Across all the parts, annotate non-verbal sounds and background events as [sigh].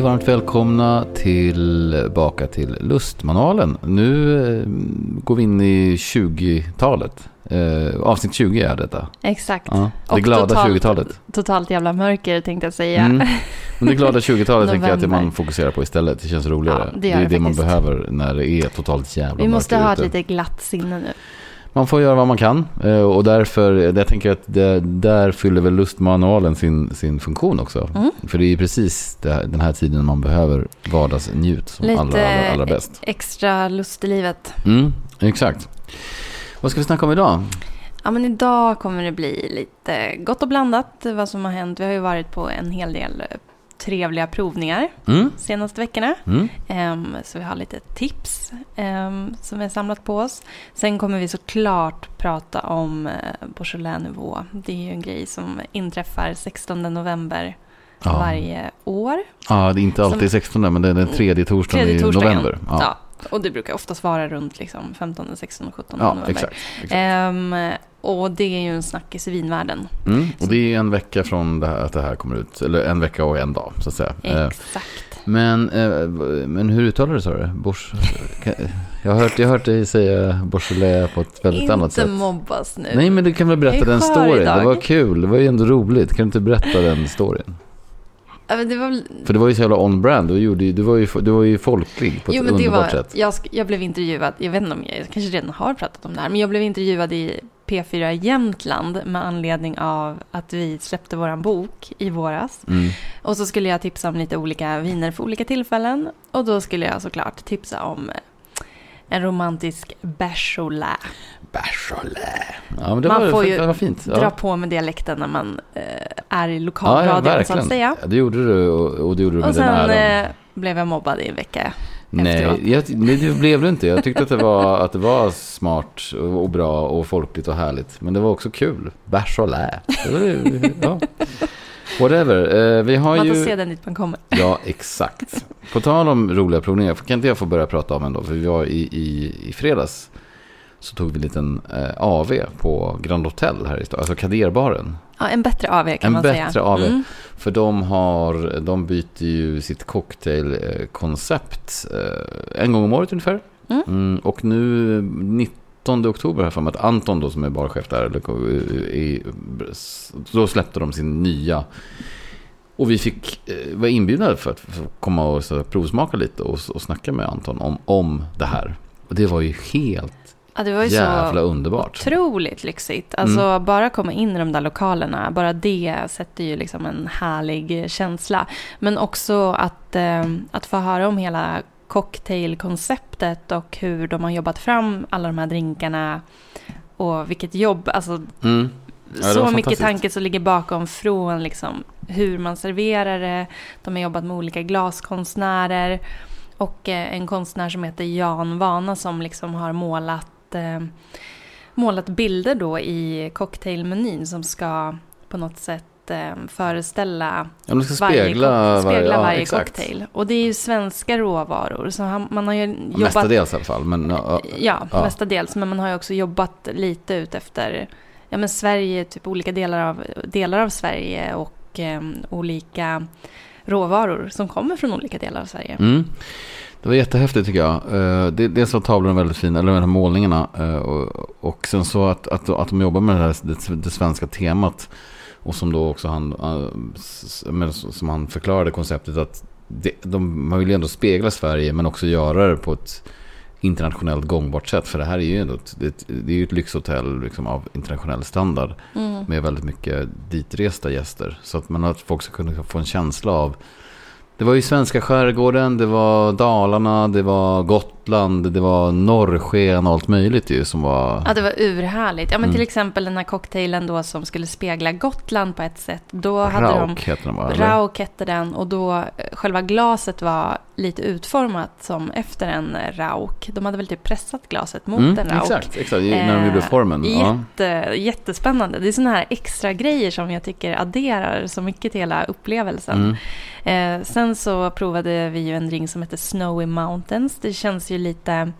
Och varmt välkomna tillbaka till Lustmanualen. Nu eh, går vi in i 20-talet. Eh, avsnitt 20 är detta. Exakt. Ja, det Och glada totalt- 20-talet. Totalt jävla mörker tänkte jag säga. Mm. Men det glada 20-talet [laughs] tänker jag att man fokuserar på istället. Det känns roligare. Ja, det gör är det det man behöver när det är totalt jävla Vi måste mörker ha ett lite glatt sinne nu. Man får göra vad man kan. eh, Och därför, jag tänker att det, där fyller väl lustmanualen sin, sin funktion också. Mm. För det är ju precis det, den här tiden man behöver vardagsnjut som Lite allra, allra, allra bäst. extra lust i livet. Mm, exakt. Vad ska vi snacka om idag? Ja, men idag kommer det bli lite gott och blandat vad som har hänt. Vi har ju varit på en hel del eh, trevliga provningar Mm, senaste veckorna. mm, Ehm, så vi har lite tips ehm, som vi har samlat på oss. Sen kommer vi såklart prata om uh, Beaujolais Nouveau. Det är ju en grej som inträffar 16 november ja. varje år. ja, det är inte alltid 16 men det är den tredje torsdagen Tredje i torsdagen. november. Ja. Ja, och det brukar oftast vara runt liksom 15, 16 och 17 ja november. exakt. exakt. Ehm, och det är ju en snackis i vinvärlden. Mm. Och det är en vecka från det här, att det här kommer ut. Eller en vecka och en dag, så att säga. Eh, Exakt. Men, eh, men hur uttalar du du? Bors, jag, har hört, jag har hört dig säga Beaujolais på ett väldigt Inte annat sätt. mobbas nu. Nej, men du kan väl berätta den storyn? idag. Det var kul, det var ju ändå roligt. Kan du inte berätta den storyn? Ja, men det var väl... För det var ju så jävla on-brand. Du, gjorde, du, var ju, du var ju folklig på ett Jo, men det underbart var, sätt. jag, jag blev intervjuad, jag vet inte om jag, jag kanske redan har pratat om det här, men jag blev intervjuad i P4 Jämtland med anledning av att vi släppte våran bok i våras. Mm. Och så skulle jag tipsa om lite olika viner för olika tillfällen. Och då skulle jag såklart tipsa om en romantisk Beaujolais. Beaujolais. Ja, men det Man var, får ju det var fint. Ja. Dra på med dialekten när man eh, är i ja, ja, lokalradion så att säga. Ja, det gjorde du och, och det gjorde du med Och den sen äran. eh, blev jag mobbad i en vecka. Nej, jag, nej, det blev det inte. Jag tyckte att det, var, att det var smart och, och bra och folkligt och härligt. Men det var också kul. Det var ju- Ja. Whatever. Eh, vi har Man får ju... se den dit man kommer. Ja, exakt. På tal om roliga provningar, kan inte jag få börja prata om en då? För vi var i, i, i fredags så tog vi en liten eh, AV på Grand Hotel här i stan, alltså Kaderbaren. Ja, en bättre AV kan En man säga. bättre AV. Mm. För de, har, de byter ju sitt cocktailkoncept eh, en gång om året ungefär. Mm. Mm, och nu 19 oktober här för mig att Anton då som är barchef där, eller, i, då släppte de sin nya. Och vi fick eh, vara inbjudna för att komma och så, provsmaka lite och, och snacka med Anton om, om det här. Och det var ju helt Ja, det var ju jävla så underbart. otroligt lyxigt. Alltså Mm. bara komma in i de där lokalerna, bara det sätter ju liksom en härlig känsla. Men också att, eh, att få höra om hela cocktailkonceptet och hur de har jobbat fram alla de här drinkarna. Och vilket jobb, alltså Mm. Ja, så mycket tanke som ligger bakom från liksom hur man serverar det. De har jobbat med olika glaskonstnärer. Och eh, en konstnär som heter Jan Vana som liksom har målat, eh, målat bilder då i cocktailmenyn som ska på något sätt eh, föreställa Ja, varje, spegla, spegla varje exakt. cocktail. Och det är ju svenska råvaror. Så han, man har ju jobbat... Mestadels i alla fall. Men, ja, Ja, Ja. mestadels. Men man har ju också jobbat lite ut efter ja, men Sverige, typ olika delar av, delar av Sverige och eh, olika råvaror som kommer från olika delar av Sverige. Mm. Det var jättehäftigt tycker jag. Eh, dels var tavlorna väldigt fina, eller de här målningarna. eh, och, sen så att, att, att de jobbar med det, här, det, det svenska temat. Och som då också han, eh, som han förklarade konceptet att det, de vill ju ändå spegla Sverige men också göra det på ett internationellt gångbart sätt. För det här är ju ändå ett, det, det är ju ett lyxhotell liksom, av internationell standard. Mm. Med väldigt mycket ditresta gäster. Så att man att folk ska kunna få en känsla av. Det var ju svenska skärgården, det var Dalarna, det var Gotland, det var norrsken och allt möjligt ju som var... Ja, det var urhärligt. Ja, men Mm. till exempel den här cocktailen då som skulle spegla Gotland på ett sätt. Då hade de... Rauk heter den va? eller? Rauk hette den och då eh, själva glaset var lite utformat som efter en rauk. De hade väl typ pressat glaset mot Mm, en rauk. exakt, exakt, när de gjorde Eh, formen. Ja. Jätte, jättespännande. Det är sådana här extra grejer som jag tycker adderar så mycket till hela upplevelsen. Mm. Eh, sen så provade vi ju en drink som heter Snowy Mountains. Det känns ju lite,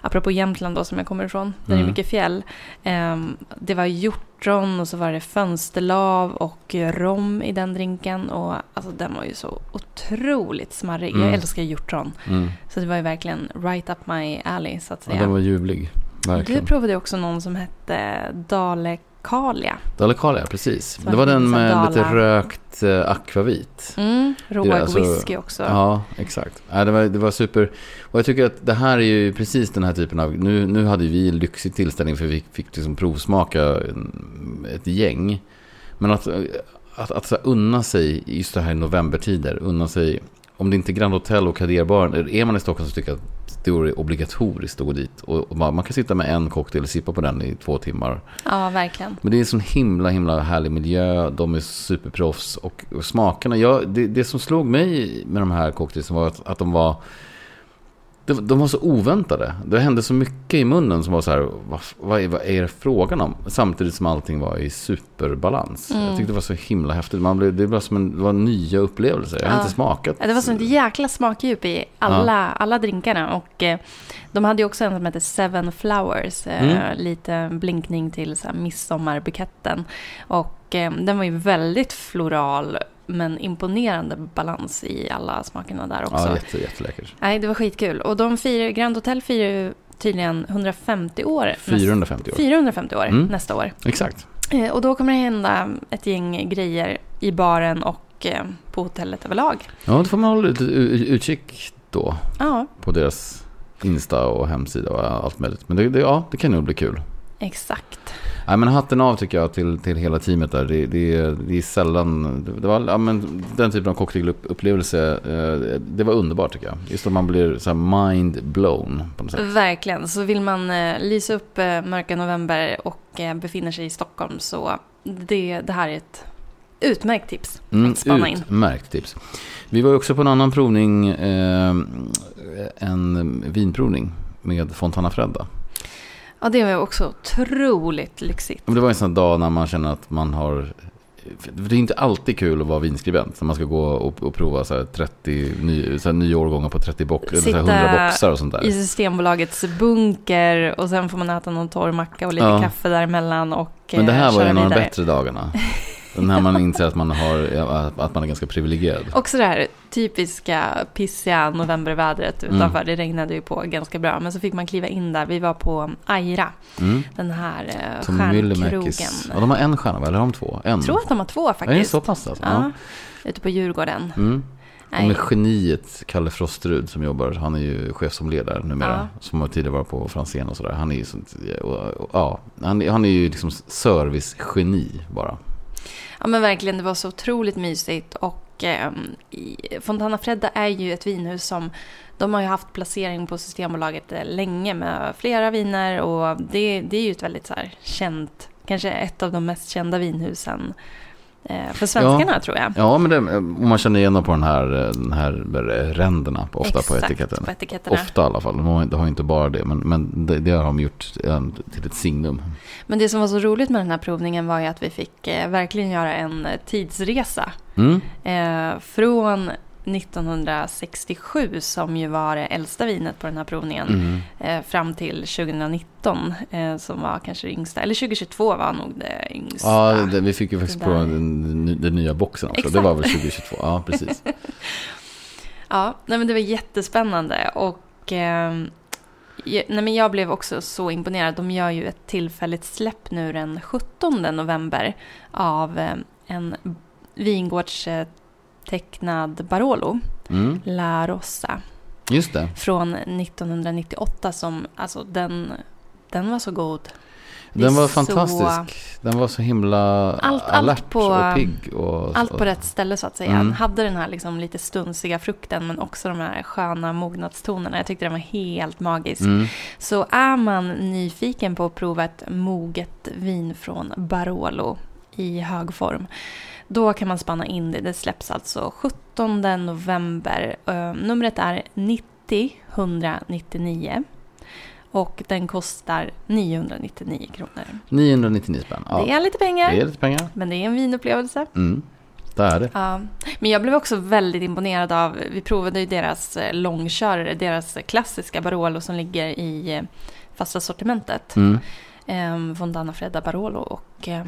apropå Jämtland då som jag kommer ifrån, där det Mm. är mycket fjäll. Eh, det var hjortron och så var det fönsterlav och rom i den drinken. Och alltså den var ju så otroligt smarrig. Mm. Jag älskar hjortron. Mm. Så det var ju verkligen right up my alley så att Ja, säga. den var ljuvlig. du Verkligen. provade också någon som hette Dalekalia. Dalekalia, precis. Som Det var den med Dala. lite rökt eh, akvavit. Mm, råg alltså- whisky också. Ja, exakt. Ja, det, var, det var super. Och jag tycker att det här är ju precis den här typen av... Nu, nu hade vi en lyxig tillställning för vi fick, fick liksom provsmaka ett gäng. Men att, att, att här unna sig, just det här i novembertider, unna sig... Om det inte är Grand Hotel och Kaderbaren, är man i Stockholm så tycker jag att det är obligatoriskt att gå dit. Och man, man kan sitta med en cocktail och sippa på den i två timmar. Ja, verkligen. Men det är en sån himla, himla härlig miljö. De är superproffs. Och, och smakerna, jag, det, det som slog mig med de här cocktailsen var att, att de var... De, de var så oväntade. Det hände så mycket i munnen som var så här, vad, vad, är, vad är det frågan om? Samtidigt som allting var i superbalans. Mm. Jag tyckte det var så himla häftigt. Man blev, det, var som en, det var nya upplevelser. Jag har Ja. inte smakat. Ja, det var sånt jäkla smakdjup i alla, alla drinkarna. Och eh, de hade ju också en som hette Seven Flowers. Eh, Mm. Lite blinkning till så här, midsommarbuketten. Och eh, den var ju väldigt floral. Men imponerande balans i alla smakerna där också. Ja, jätte, jätteläckert. Nej, det var skitkul. Och de firar, Grand Hotel firar ju tydligen 150 år. näst- 450 år. 450 år Mm. nästa år. Exakt. Eh, Och då kommer det hända ett gäng grejer i baren och eh, på hotellet överlag. Ja, då får man hålla lite utkik då. Ja, på deras Insta och hemsida och allt möjligt. Men det, det, ja, det kan nog bli kul. exakt. Nej, men hatten av tycker jag till, till hela teamet där. Det, det, det är sällan... Det var, ja, men den typen av cocktailupplevelse, eh, det var underbart tycker jag. Just att man blir så mind blown på något sätt. Verkligen. Så vill man eh, lysa upp eh, mörka november och befinner sig i Stockholm så det, det här är ett utmärkt tips Mm, att spana in. utmärkt tips. Vi var också på en annan provning, eh, en vinprovning med Fontana Fredda. Ja, det var också otroligt lyxigt. Men det var en sån dag när man känner att man har... Det är inte alltid kul att vara vinskribent. När man ska gå och, och prova så här 30 ny, så nya årgångar på 30 box, Sitta 100 boxar och sånt där. I Systembolagets bunker och sen får man äta någon torr macka och lite Ja. kaffe däremellan och Men det eh, här var ju en av de bättre dagarna. [laughs] När man inser att man, har, ja, att man är ganska privilegierad. Också det här typiska pissiga novembervädret Mm. utanför. Det regnade ju på ganska bra. Men så fick man kliva in där. Vi var på Aira, Mm. den här eh, Som stjärnkrogen. Ja, de har en stjärna va? Eller har de två? En? Jag tror att de har två Är det faktiskt. så pass alltså? Ja, ute på Djurgården. Mm. Och med geniet Kalle Frosterud som jobbar, han är ju chefsomledare numera. Som har tidigare varit på Franzén och sådär. Han är ju sånt, ja, han, han är ju liksom servicegeni bara. Ja men verkligen, det var så otroligt mysigt. Och eh, Fontana Fredda är ju ett vinhus som de har ju haft placering på Systembolaget eh, länge med flera viner. Och det, det är ju ett väldigt så här känt, kanske ett av de mest kända vinhusen för svenskarna tror jag. Ja, men det, om man känner igen på den här, den här ränderna ofta på Exakt, etiketten. på etiketterna. Ofta i alla fall. De har, de har inte bara det, men, men det, det har de gjort eh, till ett signum. Men det som var så roligt med den här provningen var ju att vi fick eh, verkligen göra en eh, tidsresa. Mm. Eh, från 1967 som ju var det äldsta vinet på den här provningen. Mm. eh, fram till 2019 eh, som var kanske det yngsta. Eller 2022 var nog det yngsta. Ja, det, vi fick ju faktiskt prova den, den, nya boxen också. Exakt. Det var väl 2022? Ja, precis. [laughs] Ja, nej, men det var jättespännande. Och eh, jag, nej, men jag blev också så imponerad. De gör ju ett tillfälligt släpp nu den 17 november av eh, en vingårdstecknad Barolo, Mm. La Rossa, Just det. från 1998 som, alltså den, den var så god. Den var fantastisk. Den var så himla Allt- allt alert på- och pigg. Och, Allt på rätt ställe så att säga. Mm. Han hade den här liksom lite stunsiga frukten men också de här sköna mognadstonerna. Jag tyckte den var helt magisk. Mm. Så är man nyfiken på att prova ett moget vin från Barolo i hög form då kan man spanna in det. Det släpps alltså 17 november. Uh, numret är 90 199 och den kostar 999 kronor. 999 spänn. Ja, Det är lite pengar, det är lite pengar. men det är en vinupplevelse. Mm. Det är det. Ja, men jag blev också väldigt imponerad av, vi provade ju deras eh, långkörare, deras klassiska Barolo som ligger i eh, fasta sortimentet. Mm. Eh, Fontana Fredda Barolo och eh,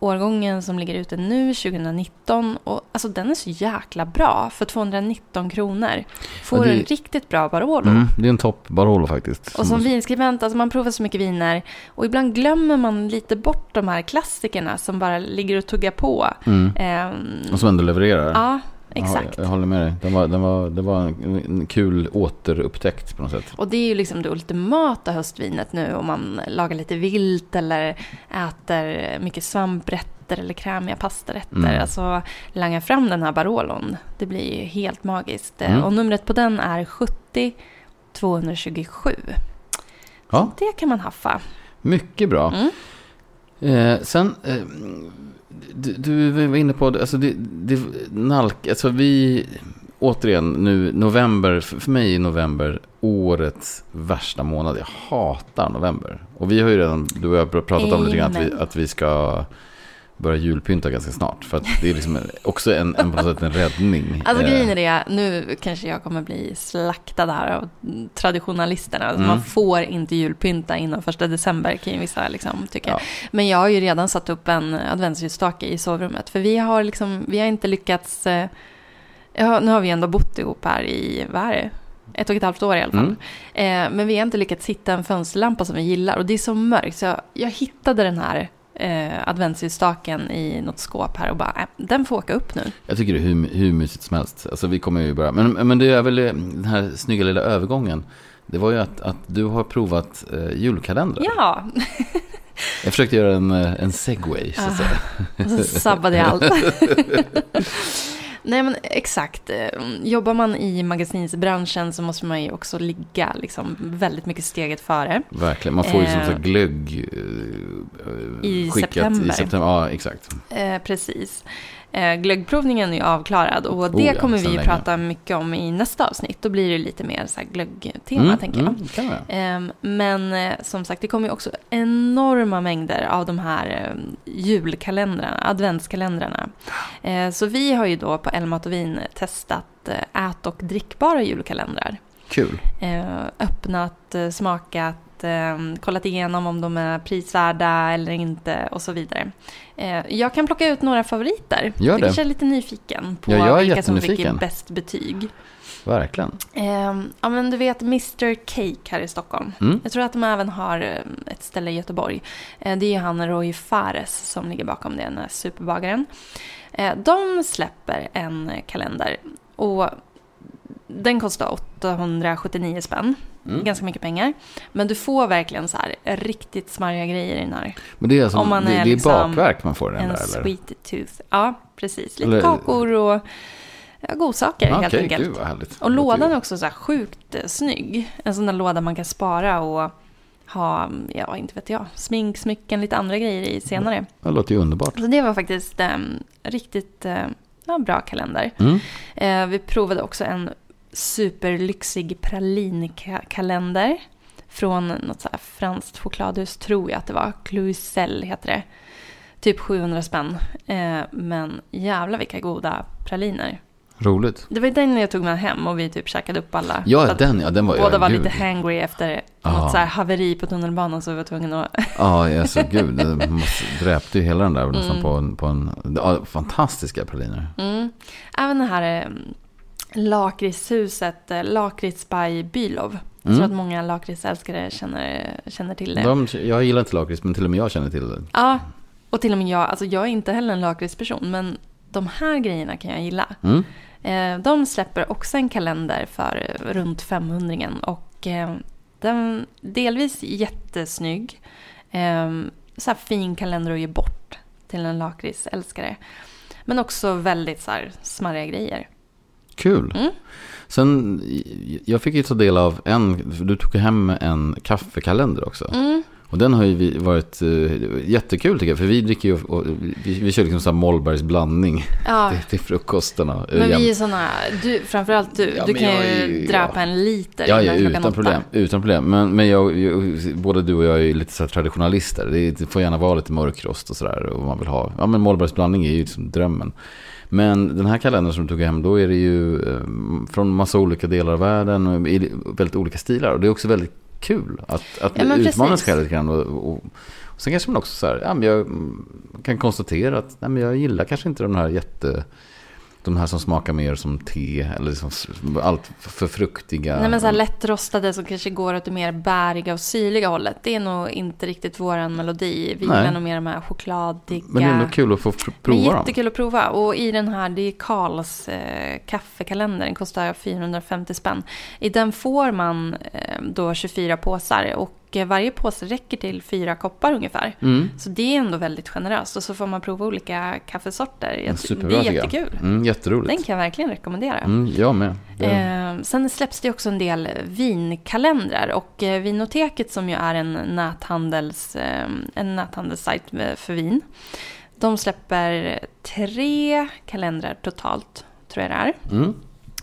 årgången som ligger ute nu, 2019. Och, alltså, den är så jäkla bra för 219 kronor. Får Ja, det- en riktigt bra Barolo. Mm, det är en topp Barolo faktiskt. Och som vinskribent, alltså man provar så mycket viner och ibland glömmer man lite bort de här klassikerna som bara ligger och tuggar på. Mm. Ehm, Och som ändå levererar. ja, Ja, exakt. Jag, jag håller med dig. Den var, den var, det var en, kul återupptäckt på något sätt. Och det är ju liksom det ultimata höstvinet nu om man lagar lite vilt eller äter mycket svamprätter eller krämiga pastarätter. Mm. Alltså langa fram den här Barolon. Det blir ju helt magiskt. Mm. Och numret på den är 70 227. Ja. Det kan man haffa. Mycket bra. Mm. Eh, sen, eh, du, du var inne på, alltså det, det nalk, alltså vi, återigen nu, november, för mig är november årets värsta månad. Jag hatar november. Och vi har ju redan, du och jag har pratat om lite grann att vi, att vi ska börja julpynta ganska snart. För att det är liksom också en, en, på något sätt en räddning. Alltså Eh, grejen är det, nu kanske jag kommer bli slaktad här av traditionalisterna. Alltså, Mm. Man får inte julpynta innan första december kan ju vissa liksom tycka. Ja. Men jag har ju redan satt upp en adventsljusstake i sovrummet. För vi har liksom, vi har inte lyckats... eh, Ja, nu har vi ändå bott ihop här i, vad är det? Ett och ett halvt år i alla fall. Eh, men vi har inte lyckats hitta en fönsterlampa som vi gillar. Och det är så mörkt. Så jag, jag hittade den här eh, adventsljusstaken i något skåp här och bara, äh, den får åka upp nu. Jag tycker det är hur, hur mysigt som helst. Alltså vi kommer ju börja. Men, men det är väl eh, den här snygga lilla övergången. Det var ju att, att du har provat eh, julkalendrar. Ja, [laughs] Jag försökte göra en, eh, en segway, så att Ah. säga. [laughs] Och så sabbade jag allt. [laughs] Nej men exakt. Eh, Jobbar man i magasinsbranschen så måste man ju också ligga liksom väldigt mycket steget före. Verkligen. Man får ju som Eh, sagt glögg i skickat september. i september. Ja, exakt. Eh, precis. Eh, glöggprovningen är avklarad och det Oh ja, kommer vi länge. prata mycket om i nästa avsnitt. Då blir det lite mer så här glöggtema Mm, tänker jag. mm. Ehm, Men eh, som sagt, det kommer ju också enorma mängder av de här eh, julkalendrarna, adventskalendrarna. Eh, Så vi har ju då på Elmat och Vin testat eh, ät och drickbara julkalendrar. Kul. Öppnat, eh, smakat, eh, kollat igenom om de är prisvärda eller inte och så vidare. Eh, Jag kan plocka ut några favoriter. Gör det. kanske är lite nyfiken på Ja, jag är vilka som fick bäst betyg. Verkligen. Eh, Ja, men du vet Mr Cake här i Stockholm. Mm. Jag tror att de även har eh, ett ställe i Göteborg. Eh, Det är ju han Roy Fares som ligger bakom det, den här superbagaren. Eh, De släpper en kalender och den kostar 879 spänn. Mm. Ganska mycket pengar. Men du får verkligen så här riktigt smarriga grejer i den här. Men det är, alltså, Om man det, är det är liksom bakverk man får i den En där, eller? sweet tooth. Ja, precis. Lite Eller- kakor och ja, godsaker Ja, helt Okej, enkelt. gud vad härligt. Och lådan är också så här sjukt eh, snygg. En sån där låda man kan spara och ha, ja inte vet jag, smink, smycken, lite andra grejer i senare. Det låter ju underbart. Så det var faktiskt eh, riktigt eh, bra kalender. Mm. Eh, vi provade också en superlyxig pralinkalender från något så här franskt chokladhus, tror jag att det var. Cluzel heter det. Typ 700 spänn. Eh, men jävla vilka goda praliner. Roligt. Det var den jag tog med hem och vi typ käkade upp alla. Ja, den, ja, den var Båda ja, var gud. lite hangry efter Ja. något så här haveri på tunnelbanan så vi var tvungna att... Ja, alltså gud. Det måste, dräpte ju hela den där nästan Mm. på en... På en ja, fantastiska praliner. Mm. Även det här eh, lakritshuset, eh, Lakrits by Bylov. Jag tror Mm. att många lakritsälskare känner, känner till det. De, jag gillar inte lakrits, men till och med jag känner till det. Ja, och till och med jag, alltså jag är inte heller en lakritsperson, men de här grejerna kan jag gilla. Mm. Eh, de släpper också en kalender för eh, runt 500 och den delvis jättesnygg. Eh, så här fin kalender att ge bort till en lakritsälskare. Men också väldigt så här smarriga grejer. Kul. Mm. Sen, jag fick ju ta del av en, du tog hem en kaffekalender också. Mm. Och den har ju varit uh, jättekul tycker jag. För vi dricker ju, och, vi, vi kör liksom så här Mollbergs blandning Ja, [laughs] till, till frukostarna. eh, men vi är såna, du, framförallt du, Ja, du kan ju dra ja. en liter Ja, ja utan åtta. problem. Utan problem. Men, men jag, jag, både du och jag är lite så här traditionalister. Det, det får gärna vara lite mörkrost och sådär. Och man vill ha. Ja, men Mollbergs blandning är ju liksom drömmen. Men den här kalendern som du tog hem, då är det ju eh, från massa olika delar av världen. och I väldigt olika stilar. Och det är också väldigt kul att, att Ja, utmana sig själv lite grann. Och, och, och sen kanske man också så här, ja, men jag kan konstatera att nej, men jag gillar kanske inte de här jätte... De här som smakar mer som te eller liksom allt för fruktiga. Nej men så här lättrostade som kanske går åt det mer bäriga och syrliga hållet. Det är nog inte riktigt våran melodi. Vi gillar nog mer de här chokladiga. Men det är ändå kul att få Men prova dem. jättekul att prova. Och i den här, det är Karls eh, kaffekalender. Den kostar 450 spänn. I den får man eh, då 24 påsar. Och eh, varje påse räcker till fyra koppar ungefär. Mm. Så det är ändå väldigt generöst. Och så får man prova olika kaffesorter. Jag, det Superbra är jag. jättekul. Mm, jätteroligt. Den kan jag verkligen rekommendera. Mm, jag med. Eh, sen släpps det också en del vinkalendrar och eh, Vinoteket som ju är en, näthandels, eh, en näthandelssajt för vin. De släpper tre kalendrar totalt, tror jag det är. mm,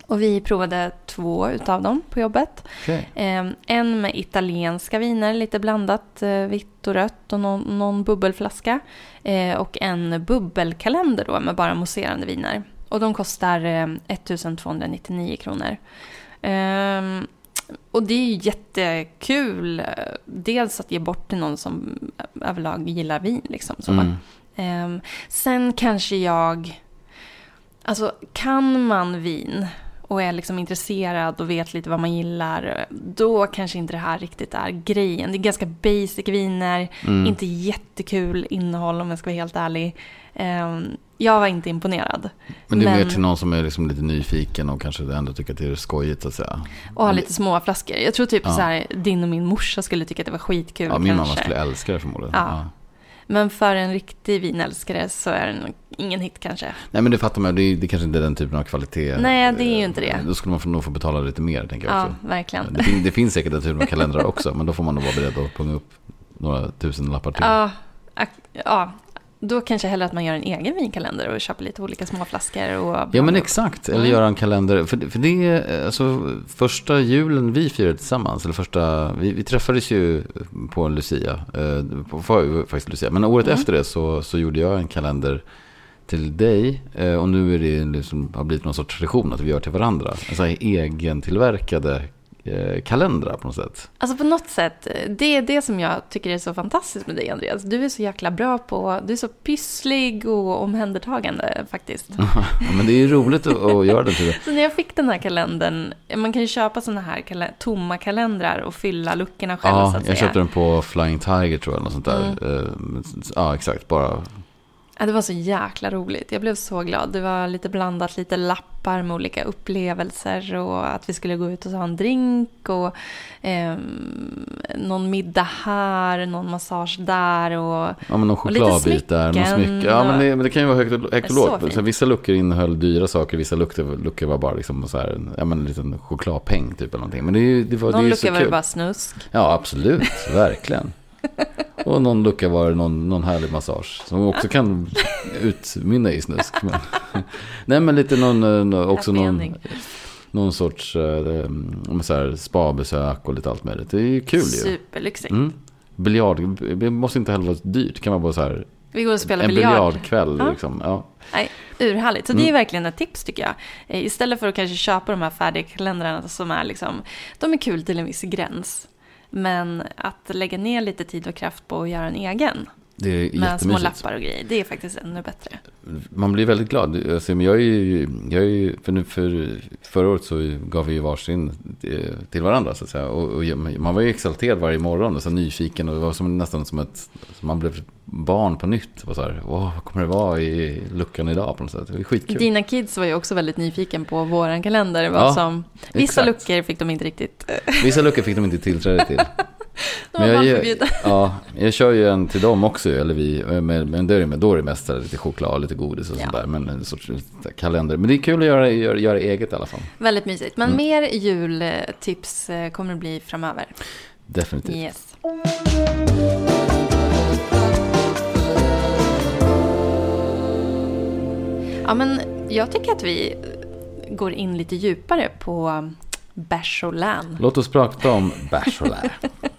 Och vi provade två utav dem på jobbet. okej. Eh, en med italienska viner, lite blandat, eh, vitt och rött och någon, någon bubbelflaska. Eh, och en bubbelkalender då med bara mousserande viner. Och de kostar eh, 1299 kronor. Ehm, och det är ju jättekul. eh, Dels att ge bort till någon som överlag gillar vin. Liksom, så. Mm. Ehm, sen kanske jag... Alltså, kan man vin och är liksom intresserad och vet lite vad man gillar, då kanske inte det här riktigt är grejen. Det är ganska basic viner, Mm. inte jättekul innehåll om jag ska vara helt ärlig. Ehm, jag var inte imponerad. Men det är mer men- till någon som är liksom lite nyfiken och kanske ändå tycker att det är skojigt att säga. Och ha lite små flaskor. Jag tror typ Ja. så här, din och min morsa skulle tycka att det var skitkul Ja, min mamma kanske. skulle älska det förmodligen. Ja. Men för en riktig vinälskare så är det nog ingen hit kanske. Nej men det fattar man, det är, det kanske inte är den typen av kvalitet. Nej, det är ju inte det. Då skulle man nog få betala lite mer tänker jag Ja, också. verkligen. Det, det finns säkert den typen av kalendrar också, men då får man nog vara beredd att punga upp några tusen lappar till. Ja, ja, då kanske hellre att man gör en egen vinkalender och köper lite olika små flaskor och Ja men exakt, eller Mm. göra en kalender. För, det- för det är alltså första julen vi firade tillsammans, eller första, vi, vi träffades ju på en Lucia, eh, på, faktiskt Lucia, men året Mm. efter det så, så gjorde jag en kalender till dig eh, och nu är det liksom, har blivit någon sorts tradition att vi gör till varandra. Här egentillverkade kalendrar på något sätt. Alltså på något sätt, det är det som jag tycker är så fantastiskt med dig Andreas. Du är så jäkla bra på, du är så pysslig och omhändertagande faktiskt. [laughs] ja, men det är ju roligt att, att göra det. Så när jag fick den här kalendern, man kan ju köpa sådana här kal- tomma kalendrar och fylla luckorna själv så Ja, att jag säga. köpte den på Flying Tiger tror jag, eller något sånt där. Mm. Eh, Ja, exakt, bara Ja, det var så jäkla roligt. Jag blev så glad. Det var lite blandat, lite lappar med olika upplevelser och att vi skulle gå ut och ta en drink och ehm, någon middag här, någon massage där och Ja, men någon chokladbit där, någon smycken smycke. Ja, men det, men det kan ju vara högt och, högt och så lågt. Så vissa luckor innehöll dyra saker, vissa luckor, luckor var bara liksom så här, ja, men en liten chokladpeng typ eller någonting. Men det, ju- det var, det någon ju så lucka var det kul. bara snusk. Ja, absolut, verkligen. [laughs] Och någon lucka var det någon, någon härlig massage. Som också kan utmynna i snusk. Men, [laughs] nej, men lite någon, eh, också någon, någon sorts eh, om så här, spabesök och lite allt möjligt. Det är ju kul ju. Superlyxigt. Mm. Biljard, det måste inte heller vara dyrt. Det kan vara bara så här, Vi går och spelar en biljard. biljardkväll. Ja. Liksom. Ja. Nej, urhärligt. Så det är Mm. verkligen ett tips tycker jag. Eh, Istället för att kanske köpa de här färdiga kalendrarna som är liksom, de är kul till en viss gräns. Men att lägga ner lite tid och kraft på att göra en egen. Det är Med små lappar och grejer. Det är faktiskt ännu bättre. Man blir väldigt glad. Alltså, men jag är ju, jag är ju för, nu, för förra året så gav vi ju varsin eh, till varandra så att säga. Och, och man var ju exalterad varje morgon och så nyfiken och det var som, nästan som som man blev barn på nytt. Det så här, Åh, vad kommer det vara i luckan idag på något sätt? Det var skitkul. Dina kids var ju också väldigt nyfiken på våran kalender. Vad Ja, som, vissa exakt. luckor fick de inte riktigt. Vissa luckor fick de inte tillträde till. [laughs] Var jag, [laughs] ja, jag kör ju en till dem också, eller vi, men, men då är det med- då är det mest lite choklad, lite godis och Ja. sånt där. Men en sorts kalender. Men det är kul att göra, göra, göra eget i alla fall. Väldigt mysigt. Men Mm. mer jultips eh, kommer det bli framöver. Definitivt. Yes. Ja, men jag tycker att vi går in lite djupare på och län. Låt oss prata om bachelor.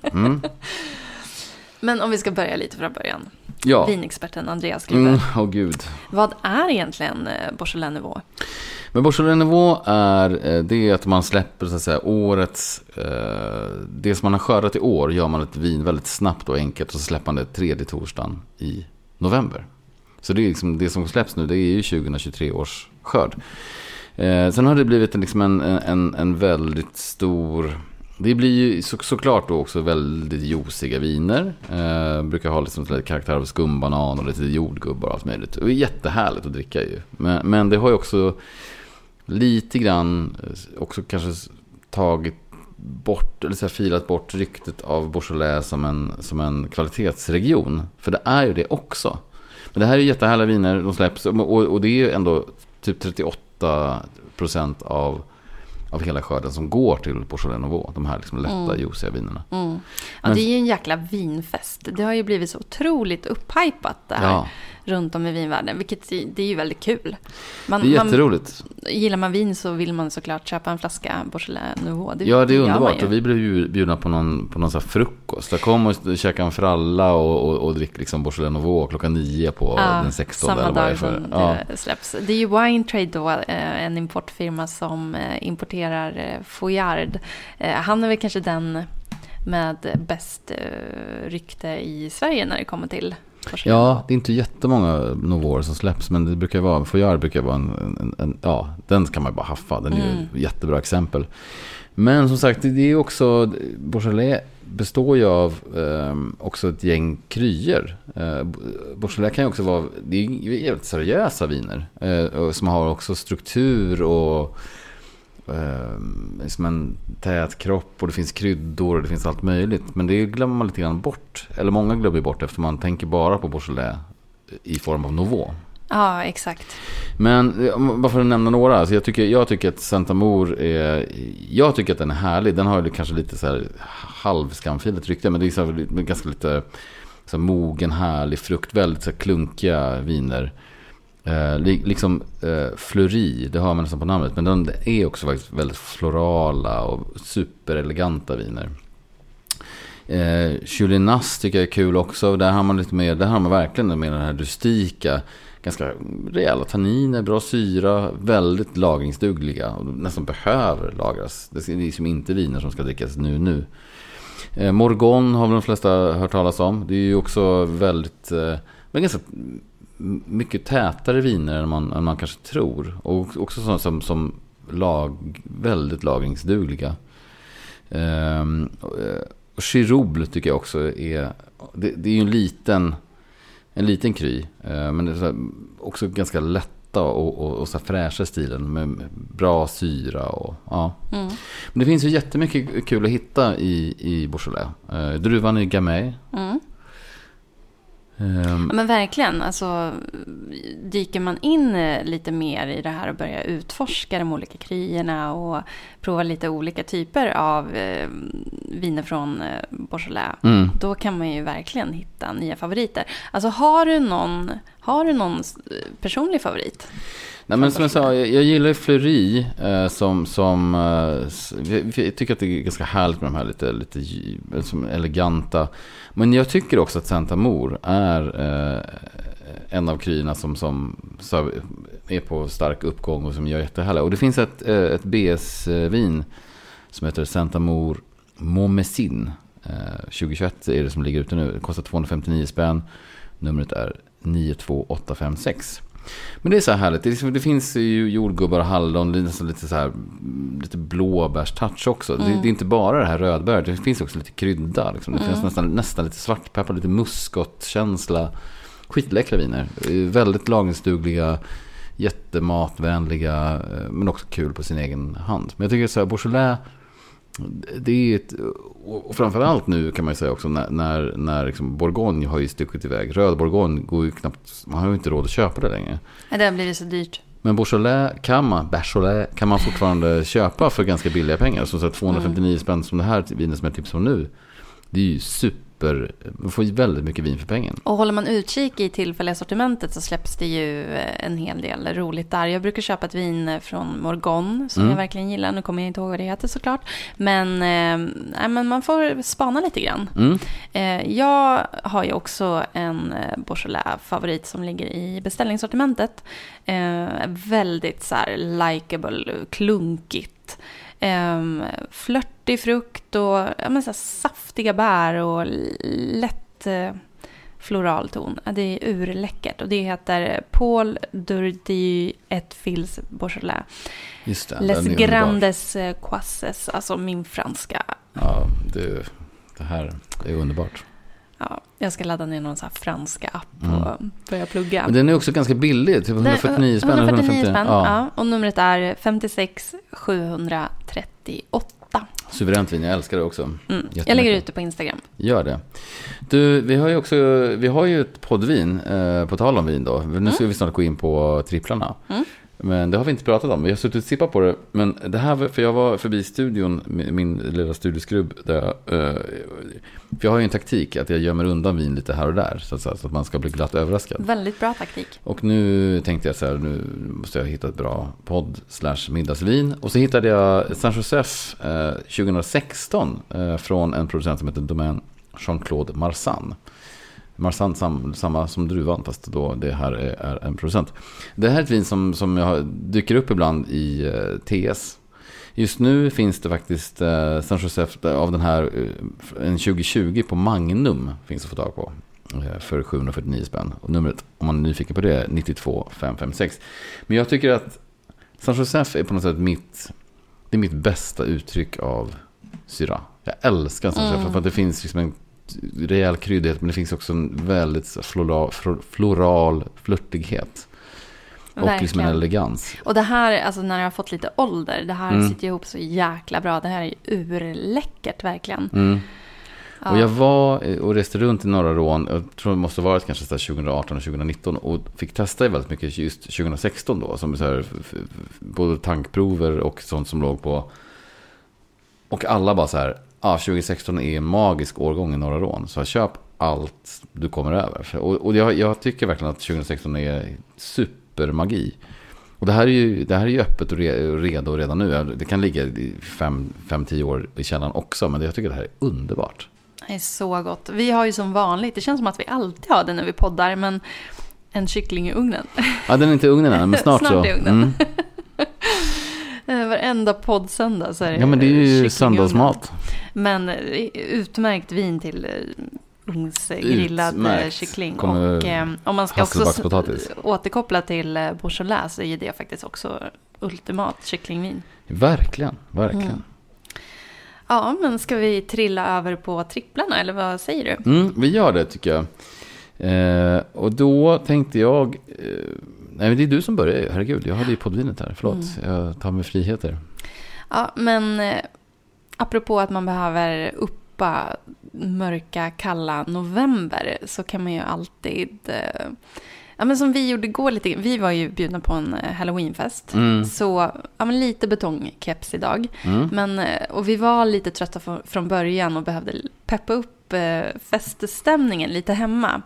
Mm. [laughs] Men om vi ska börja lite från början. Ja. Vinexperten Andreas skriver. Mm, åh gud. Vad är egentligen eh, Beaujolais Nouveau? Men Beaujolais Nouveau är, eh, det är att man släpper så att säga årets, eh, det som man har skördat i år gör man ett vin väldigt snabbt och enkelt och så släpper man det tredje torsdagen i november. Så det är liksom, det som släpps nu det är ju 2023 års skörd. Eh, sen har det blivit en, liksom en, en, en väldigt stor... Det blir ju så, såklart då också väldigt juiciga viner. Eh, brukar ha liksom lite karaktär av skumbanan och lite jordgubbar och allt möjligt. Det är jättehärligt att dricka ju. Men, men det har ju också lite grann eh, också kanske tagit bort, eller så här, filat bort ryktet av Beaujolais som en, som en kvalitetsregion. För det är ju det också. Men det här är jättehärliga viner, de släpps och, och det är ju ändå typ 38 procent av, av hela skörden som går till Beaujolais Nouveau. De här liksom lätta, mm. juiciga vinerna. Mm. Ja, Men, det är ju en jäkla vinfest. Det har ju blivit så otroligt upphypat det här. Ja runt om i vinvärlden. Vilket det är ju väldigt kul. Man, det är jätteroligt. Man, gillar man vin så vill man såklart köpa en flaska Beaujolais Nouveau. Det, ja, det är underbart. Och vi blev bjudna på någon, på någon sån frukost. Jag kom och käkade en fralla och, och, och drick liksom Beaujolais Nouveau klockan nio på ja, den 16. Samma dag som ja. det släpps. Det är ju Wine Trade då, eh, en importfirma som eh, importerar eh, Foyard. Han är väl kanske den med bäst rykte i Sverige när det kommer till Ja, det är inte jättemånga Novor som släpps. Men det brukar vara, Foyard brukar vara en, en, en, ja, den kan man bara haffa. Den är mm. ju ett jättebra exempel. Men som sagt, det är också, Beaujolais består ju av eh, också ett gäng kryer. Eh, Beaujolais kan ju också vara, det är jävligt seriösa viner. Eh, som har också struktur och eh, som en tät kropp och det finns kryddor och det finns allt möjligt. Men det glömmer man lite grann bort. Eller många glömmer bort eftersom man tänker bara på Beaujolais i form av Nouveau. Ja, exakt. Men bara för att nämna några. Alltså jag, tycker, jag tycker att Santa Mor är... Jag tycker att den är härlig. Den har kanske lite så här halvskamfiligt rykte. Men det är så här, ganska lite så här mogen, härlig frukt. Väldigt så här klunkiga viner. Eh, liksom eh, Fleury, det har man nästan på namnet. Men den är också faktiskt väldigt florala och supereleganta viner. Eh, Chulinas tycker jag är kul också. Där har man lite mer, där har man verkligen med den här rustika. Ganska rejäla tanniner, bra syra, väldigt lagringsdugliga. Och nästan behöver lagras. Det är liksom inte viner som ska drickas nu nu. Eh, Morgon har väl de flesta hört talas om. Det är ju också väldigt, eh, men ganska mycket tätare viner än man, än man kanske tror. Och också sådana som, som lag, väldigt lagringsdugliga. Ehm, och Chirouble tycker jag också är, det, det är ju en liten, en liten kry. Ehm, men det är också ganska lätta och, och, och så fräscha stilen med bra syra. Och, ja. Mm. Men det finns ju jättemycket kul att hitta i, i Beaujolais. Ehm, druvan är Gamay. Mm. Um, men verkligen, alltså dyker man in eh, lite mer i det här och börjar utforska de olika kryerna och prova lite olika typer av eh, viner från eh, Beaujolais, mm. då kan man ju verkligen hitta nya favoriter. Alltså har du någon, har du någon personlig favorit? Nej, men som jag sa, jag, jag gillar Fleury eh, som, som eh, jag tycker att det är ganska härligt med de här lite, lite som eleganta. Men jag tycker också att Santa Mor är eh, en av kryerna som, som så, är på stark uppgång och som gör jättehärliga. Och det finns ett, eh, ett BS-vin som heter Santa Mor Momesin. 2021 är det som ligger ute nu. Det kostar 259 spänn. Numret är 92856. Men det är så här härligt. Det, liksom, det finns ju jordgubbar och hallon, nästan lite så här, lite blåbärstouch också. Mm. Det, det, är inte bara det här rödbär, det finns också lite krydda. Liksom. Det mm. finns nästan, nästan lite svartpeppar, lite muskotkänsla. Skitläckra viner. Väldigt lagringsdugliga, jättematvänliga, eh, men också kul på sin egen hand. Men jag tycker så här, Beaujolais det är ett, och framförallt nu kan man ju säga också när, när, när liksom Bourgogne har ju stuckit iväg. Röd Bourgogne går ju knappt, man har ju inte råd att köpa det längre. Nej, det har blivit så dyrt. Men Beaujolais kan man, Beaujolais kan man fortfarande [laughs] köpa för ganska billiga pengar. Så, så 259 mm. spänn som det här vinet som jag tipsar om nu. Det är ju super super, man får väldigt mycket vin för pengen. Och håller man utkik i tillfälliga sortimentet så släpps det ju eh, en hel del roligt där. Jag brukar köpa ett vin från Morgon som Mm. jag verkligen gillar. Nu kommer jag inte ihåg vad det heter såklart. Men, eh, men man får spana lite grann. Mm. Eh, jag har ju också en eh, Beaujolais-favorit som ligger i beställningssortimentet. Eh, väldigt så här likeable, klunkigt. Eh, flörtig frukt och ja, men så saftiga bär och lätt eh, floral ton. Det är urläckert och det heter Paul Durdy et Fils Beaujolais. Just det. Les. Grandes eh, Croisses, alltså min franska. Ja, det, det här är underbart. Ja, jag ska ladda ner någon så här franska app och Mm. börja plugga. Men den är också ganska billig, typ 149 spänn. eller 149 150. spänn, Ja. ja. Och numret är 56 738. Suveränt vin, jag älskar det också. Mm. Jag lägger ut det på Instagram. Gör det. Du, vi har ju också, vi har ju ett poddvin, eh, på tal om vin då. Nu ska vi snart gå in på tripplarna. Mm. Men det har vi inte pratat om. Vi har suttit och sippat på det. Men det här, för jag var förbi studion, min min lilla studieskrubb. Där jag, eh, för jag har ju en taktik att jag gömmer undan vin lite här och där. Så att, så att man ska bli glatt överraskad. Väldigt bra taktik. Och nu tänkte jag så här, nu måste jag hitta ett bra podd slash middagsvin. Och så hittade jag San Josef eh, 2016 eh, från en producent som heter Domaine Jean-Claude Marsan. Marsan sam, samma som druvan, fast då det här är, är en producent. Det här är ett vin som, som jag dyker upp ibland i eh, TS. Just nu finns det faktiskt eh, San Josef av den här, eh, en 2020 på Magnum finns att få tag på. eh, För 749 spänn. Och numret, om man är nyfiken på det, är 92556. Men jag tycker att San Josef är på något sätt mitt, det är mitt bästa uttryck av syra. Jag älskar San Josef Mm. för att det finns liksom en rejäl kryddighet men det finns också en väldigt floral, floral flörtighet. Och liksom en Verkligen. elegans. Och det här, alltså när jag har fått lite ålder, det här Mm. sitter ihop så jäkla bra. Det här är urläckert verkligen. Mm. Ja. Och jag var eh, och reste runt i norra Rån, jag tror det måste ha varit kanske så här 2018 och 2019 och fick testa väldigt mycket just 2016 då. Som så här, både tankprover och sånt som låg på. Och alla bara så här, ah, 2016 är en magisk årgång i norra Rån. Så köp allt du kommer över. Och, och jag, jag tycker verkligen att 2016 är supermagi. Och det här är ju, det här är ju öppet och re- redo redan nu. Det kan ligga i fem, fem, tio år i källaren också. Men jag tycker det här är underbart. Det är så gott. Vi har ju som vanligt, det känns som att vi alltid har det när vi poddar, men en kyckling i ugnen. Ja, den är inte i ugnen än, men [laughs] snart, Snart så. i ugnen. Mm. [laughs] Eh, Varenda poddsöndag så är det Ja, men det är ju söndagsmat. Men eh, utmärkt vin till eh, ugnsgrillad kyckling. Kommer Och eh, om man ska också återkoppla till eh, Beaujolais så är det faktiskt också ultimat kycklingvin. Verkligen, verkligen. Mm. Ja, men ska vi trilla över på tripplarna eller vad säger du? Mm, vi gör det tycker jag. Eh, och då tänkte jag... Eh, nej, men det är du som börjar. Herregud, jag hade ju poddvinet här. Förlåt, Mm. jag tar mig friheter. Ja, men eh, apropå att man behöver uppa mörka, kalla november så kan man ju alltid... Eh, ja, men som vi gjorde igår lite. Vi var ju bjudna på en eh, halloweenfest. Mm. Så ja, men lite betongkeps idag. Mm. Men, och vi var lite trötta från, från början och behövde peppa upp eh, feststämningen lite hemma.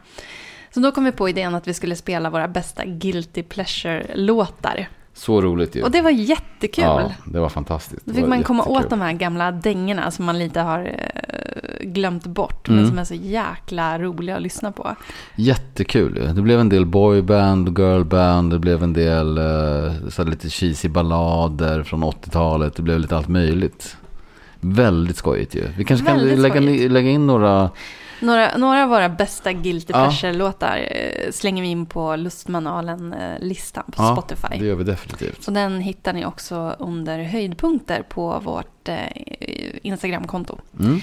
Så då kom vi på idén att vi skulle spela våra bästa guilty pleasure-låtar. Så roligt ju. Och det var jättekul. Ja, det var fantastiskt. Då fick man komma jättekul. åt de här gamla dängorna som man lite har eh, glömt bort. Mm. Men som är så jäkla roliga att lyssna på. Jättekul. ju. Det blev en del boyband, girlband, det blev en del eh, så lite cheesy ballader från 80-talet. Det blev lite allt möjligt. Väldigt skojigt ju. Vi kanske kan Väldigt lägga, skojigt. lägga in några... Några, några av våra bästa guilty pleasure-låtar eh, slänger vi in på Lustmanualen-listan på Ja, Spotify. det gör vi definitivt. Så den hittar ni också under höjdpunkter på vårt eh, Instagramkonto. Mm.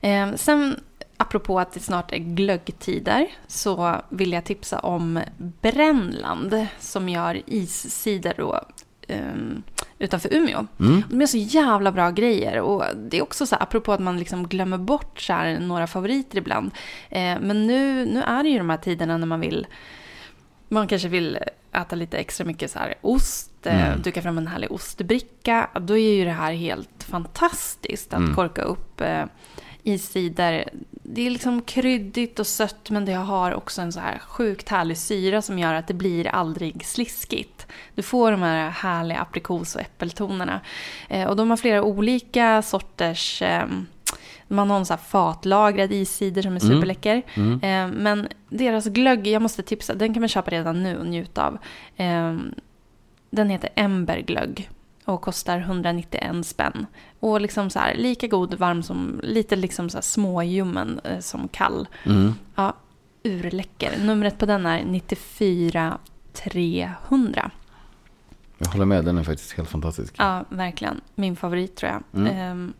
Eh, sen, apropå att det snart är glöggtider, så vill jag tipsa om Brännland som gör iscider då, ehm, utanför Umeå. Mm. De är så jävla bra grejer och det är också så här, apropå att man liksom glömmer bort så här, några favoriter ibland. Eh, men nu, nu är det ju de här tiderna när man vill man kanske vill äta lite extra mycket så här ost, eh, Mm. duka fram en härlig ostbricka. Då är ju det här helt fantastiskt att Mm. korka upp i cider. Det är liksom kryddigt och sött men det har också en så här sjukt härlig syra som gör att det blir aldrig sliskigt. Du får de här härliga aprikos och äppeltonerna. Eh, och de har flera olika sorters eh, man har en sån här fatlagrad iscider som är Mm. superläcker. Mm. Eh, men deras glögg, jag måste tipsa, den kan man köpa redan nu och njuta av. Eh, den heter Emberglögg och kostar 191 spänn. Och liksom så här, lika god varm som, lite liksom så här småljummen eh, som kall. Mm. Ja, urläcker. Numret på den är 94 300. Jag håller med, den är faktiskt helt fantastisk. Ja, verkligen. Min favorit tror jag. Mm. Ehm,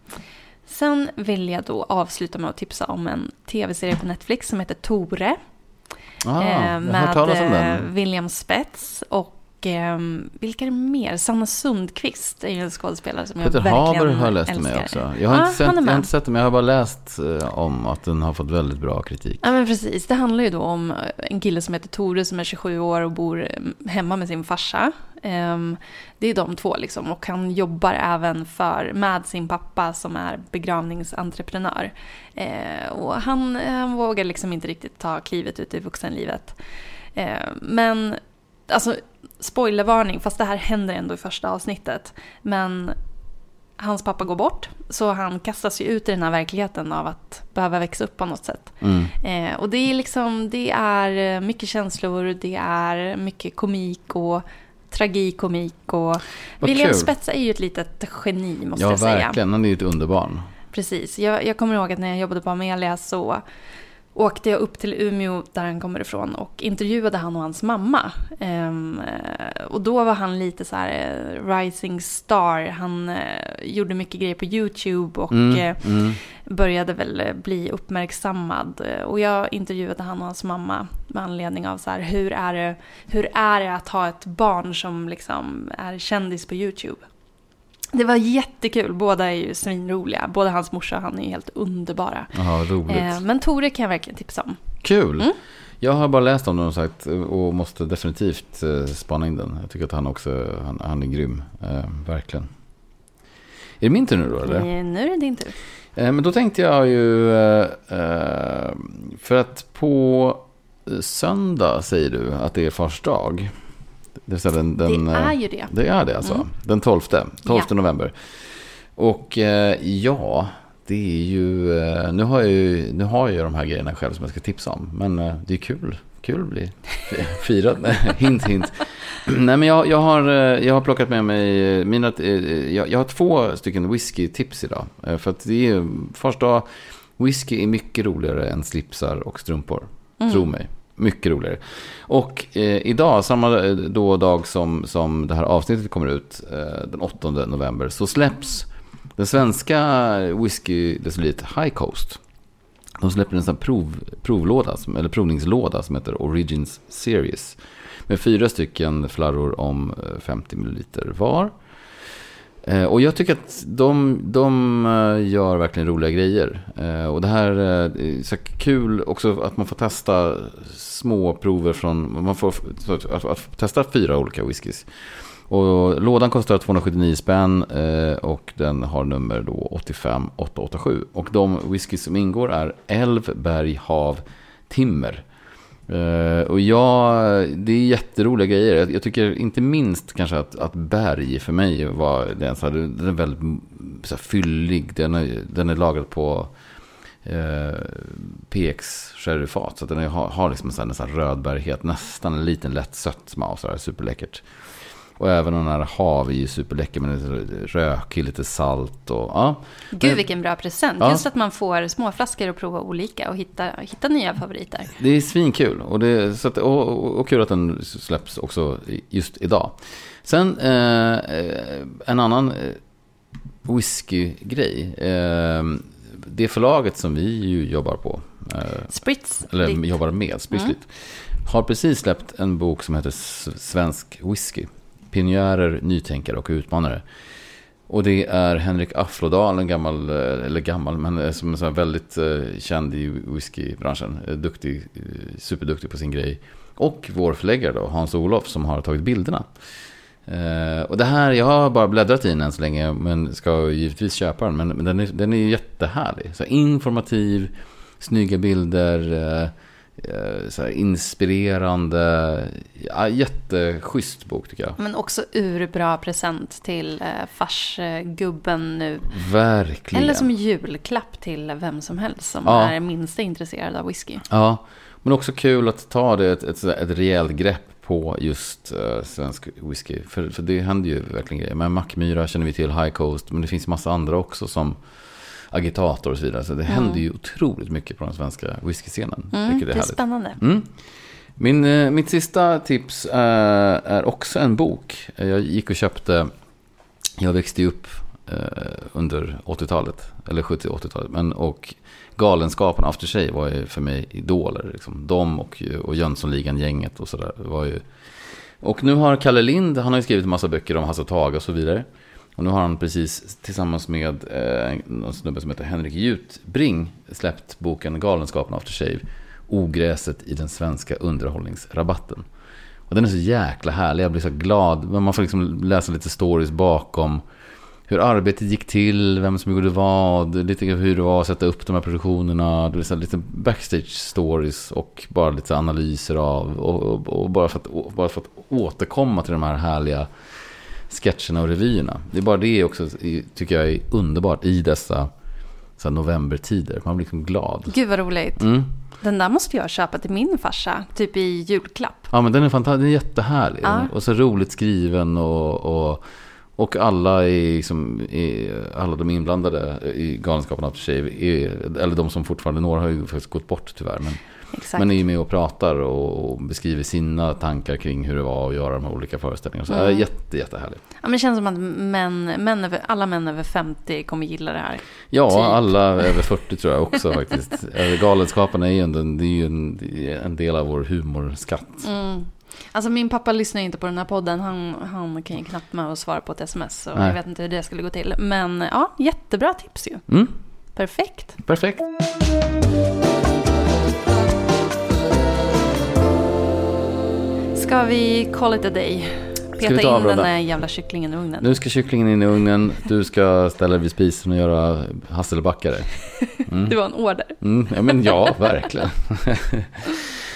sen vill jag då avsluta med att tipsa om en tv-serie på Netflix som heter Tore. Ah, eh, talas om eh. William Spets och ehm, vilka är det mer? Sanna Sundqvist är ju en skådespelare som Peter jag verkligen Haber har jag läst älskar. med också. Jag har, Ja, inte sett, jag har inte sett den, men jag har bara läst eh, om att den har fått väldigt bra kritik. Ja men precis, det handlar ju då om en kille som heter Tore som är 27 år och bor eh, hemma med sin farsa. Ehm, Det är de två liksom och han jobbar även för, med sin pappa som är begravningsentreprenör. Eh, Och han, han vågar liksom inte riktigt ta klivet ut i vuxenlivet. Eh, Men, alltså spoilervarning, fast det här händer ändå i första avsnittet. Men hans pappa går bort, så han kastas ju ut i den här verkligheten av att behöva växa upp på något sätt. Mm. Eh, och det är liksom, det är eh, mycket känslor, det är mycket komik och tragikomik och Vad William kul. Spets är ju ett litet geni måste Ja, jag säga. verkligen. Han är ju ett underbarn. Precis. Jag, jag kommer ihåg att när jag jobbade på Amelia så åkte jag upp till Umeå där han kommer ifrån och intervjuade han och hans mamma. Ehm, eh, och då var han lite så här eh, rising star. Han eh, gjorde mycket grejer på YouTube och Mm, eh, mm. började väl bli uppmärksammad. Och jag intervjuade han och hans mamma med anledning av så här, hur är det, hur är det att ha ett barn som liksom är kändis på YouTube? Det var jättekul, båda är ju svinroliga. Både hans morsa och han är ju helt underbara. Jaha, roligt. Eh, men Tore kan jag verkligen tipsa om. Kul. Mm. Jag har bara läst om den och sagt och måste definitivt eh, spana in den. Jag tycker att han också, han, han är grym. Eh, verkligen. Är det min tur nu då eller? Eh, nu är det din tur. Eh, Men då tänkte jag ju, eh, för att på söndag säger du att det är fars dag. Det, vill säga den, den, det eh, är ju det. det är det alltså. Mm. Den 12, 12 Ja. november. Och eh, ja, det är ju, eh, nu har jag ju, nu har jag ju de här grejerna själv som jag ska tipsa om. Men eh, det är kul, kul att bli [laughs] firad. [laughs] Hint, hint. [clears throat] Nej men jag, jag, har, eh, jag har plockat med mig eh, mina, eh, jag, jag har två stycken whisky-tips idag. Eh, För att det är, första, whisky är mycket roligare än slipsar och strumpor. Mm. Tro mig. Mycket roligare. Och eh, idag, samma eh, då dag som, som det här avsnittet kommer ut, eh, den 8 november, så släpps den svenska whisky High Coast. De släpper en sån prov, provlåda, som, eller provningslåda som heter Origins Series. Med fyra stycken flarror om eh, 50 ml var. Eh, och jag tycker att de, de eh, gör verkligen roliga grejer. Eh, och det här är så kul också att man får testa små prover från, man får att, att, testa fyra olika whiskys. Och lådan kostar 279 spänn och den har nummer då 85887. Och de whiskys som ingår är Älv, Berg, Hav, Timmer. Uh, och ja, det är jätteroliga grejer. Jag, jag tycker inte minst kanske att, att Berg för mig var, den, så här, den är väldigt så här, fyllig. Den är, den är lagrad på eh, uh, PX sherryfat. Så att den är, har, har liksom en sån här, nästan rödbärighet, nästan en liten lätt sötma och sådär superläckert. Och även den här hav ju superläcker med lite rökig, lite salt och ja. Gud vilken bra present. Ja. Just att man får småflaskor och prova olika och hitta, hitta nya favoriter. Det är svinkul och, det, så att, och, och, och kul att den släpps också just idag. Sen eh, en annan eh, whiskygrej. Eh, det förlaget som vi ju jobbar på, eh, Spritz. eller jobbar med, Spritz har precis släppt en bok som heter Svensk whisky. Pionjärer, nytänkare och utmanare. Och det är Henrik Afflodal, en gammal, eh, eller gammal, men eh, som är väldigt eh, känd i whiskybranschen. Duktig, superduktig på sin grej. Och vår förläggare då, Hans-Olof, som har tagit bilderna. Och det här, jag har bara bläddrat i den än så länge, men ska givetvis köpa den. Men, den, är, den är jättehärlig. Så informativ, snygga bilder, så här inspirerande. Ja, jätteschysst bok tycker jag. Men också urbra present till eh, farsgubben nu. Verkligen. Eller som julklapp till vem som helst som Ja. är minst intresserad av whisky. Ja, men också kul att ta det ett, ett, ett rejält grepp på just uh, svensk whisky. För, för det händer ju verkligen grejer. Men Mackmyra känner vi till, High Coast, men det finns massa andra också som agitator och så vidare. Så det händer ju otroligt mycket på den svenska whiskyscenen. Mm, det det är är härligt. spännande. Mm. Min, eh, mitt sista tips är, är också en bok. Jag gick och köpte, jag växte upp eh, under 80-talet, eller 70-80-talet, men och Galenskaparna After Shave var ju för mig idoler. Liksom. De och, och Jönssonligan-gänget och sådär var ju... Och nu har Kalle Lind, han har ju skrivit en massa böcker om Hasse och Tage och så vidare. Och nu har han precis tillsammans med eh, en snubbe som heter Henrik Jutbring släppt boken Galenskapen After Shave. Ogräset i den svenska underhållningsrabatten. Och den är så jäkla härlig, jag blir så glad. Men man får liksom läsa lite stories bakom hur arbetet gick till, vem som gjorde vad, lite hur det var att sätta upp de här produktionerna, det så lite backstage stories och bara lite analyser av, och, och, och bara, för att, och bara för att återkomma till de här härliga sketcherna och revyerna. Det är bara det också, tycker jag är underbart i dessa så här, novembertider. Man blir liksom glad. Gud vad roligt. Mm. Den där måste jag köpa till min farsa, typ i julklapp. Ja men den är fantastisk, den är jättehärlig. Ja. Och så roligt skriven och, och, och alla, är liksom, är, alla de inblandade i Galenskaparna eller de som fortfarande, några har ju faktiskt gått bort tyvärr. Men, Exakt. men är ju med och pratar och, beskriver sina tankar kring hur det var att göra de här olika föreställningarna. Så Mm. mm. jätte, jättehärligt. Ja, men det känns som att män, män över, alla män över 50 kommer gilla det här. Ja, Typ. alla över 40 tror jag också faktiskt. [laughs] Eh, Galenskaparna är ju en, det är ju en, en del av vår humorskatt. Mm. Alltså min pappa lyssnar inte på den här podden. Han, han kan ju knappt med att svara på ett sms. Så Nej. jag vet inte hur det skulle gå till. Men ja, jättebra tips ju. Mm, Perfekt. perfekt. Ska vi call it a day? Peta ta in den där jävla kycklingen i ugnen. Nu ska kycklingen in i ugnen, du ska ställa dig vid spisen och göra hasselbackare. Det var en order. Mm, ja, men ja, verkligen. [laughs]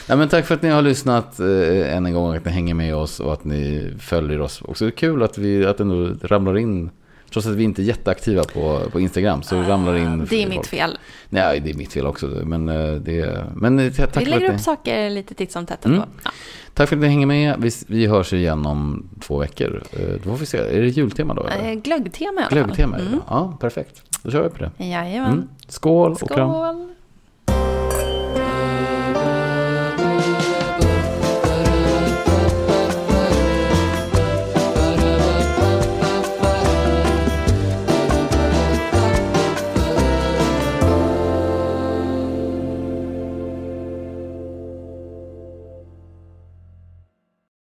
Nej, men tack för att ni har lyssnat eh, än en gång, att ni hänger med oss och att ni följer oss. Också kul att vi att det ändå ramlar in, trots att vi inte är jätteaktiva på, på Instagram, så ramlar in Ah, Det är folk. mitt fel. Nej, det är mitt fel också. Men, eh, det, men eh, tack, Vi lägger ni, upp saker lite titt som tätt Mm. ändå. Ja. tack för att ni hänger med. Vi, vi hörs igen om två veckor. Eh, Då får vi se. Är det jultema då? eller? Glöggtema i alla fall. Glöggtema? det. Mm. Ja, perfekt. Då kör vi på det. Jajamän. Mm. Skål och kram. Skål!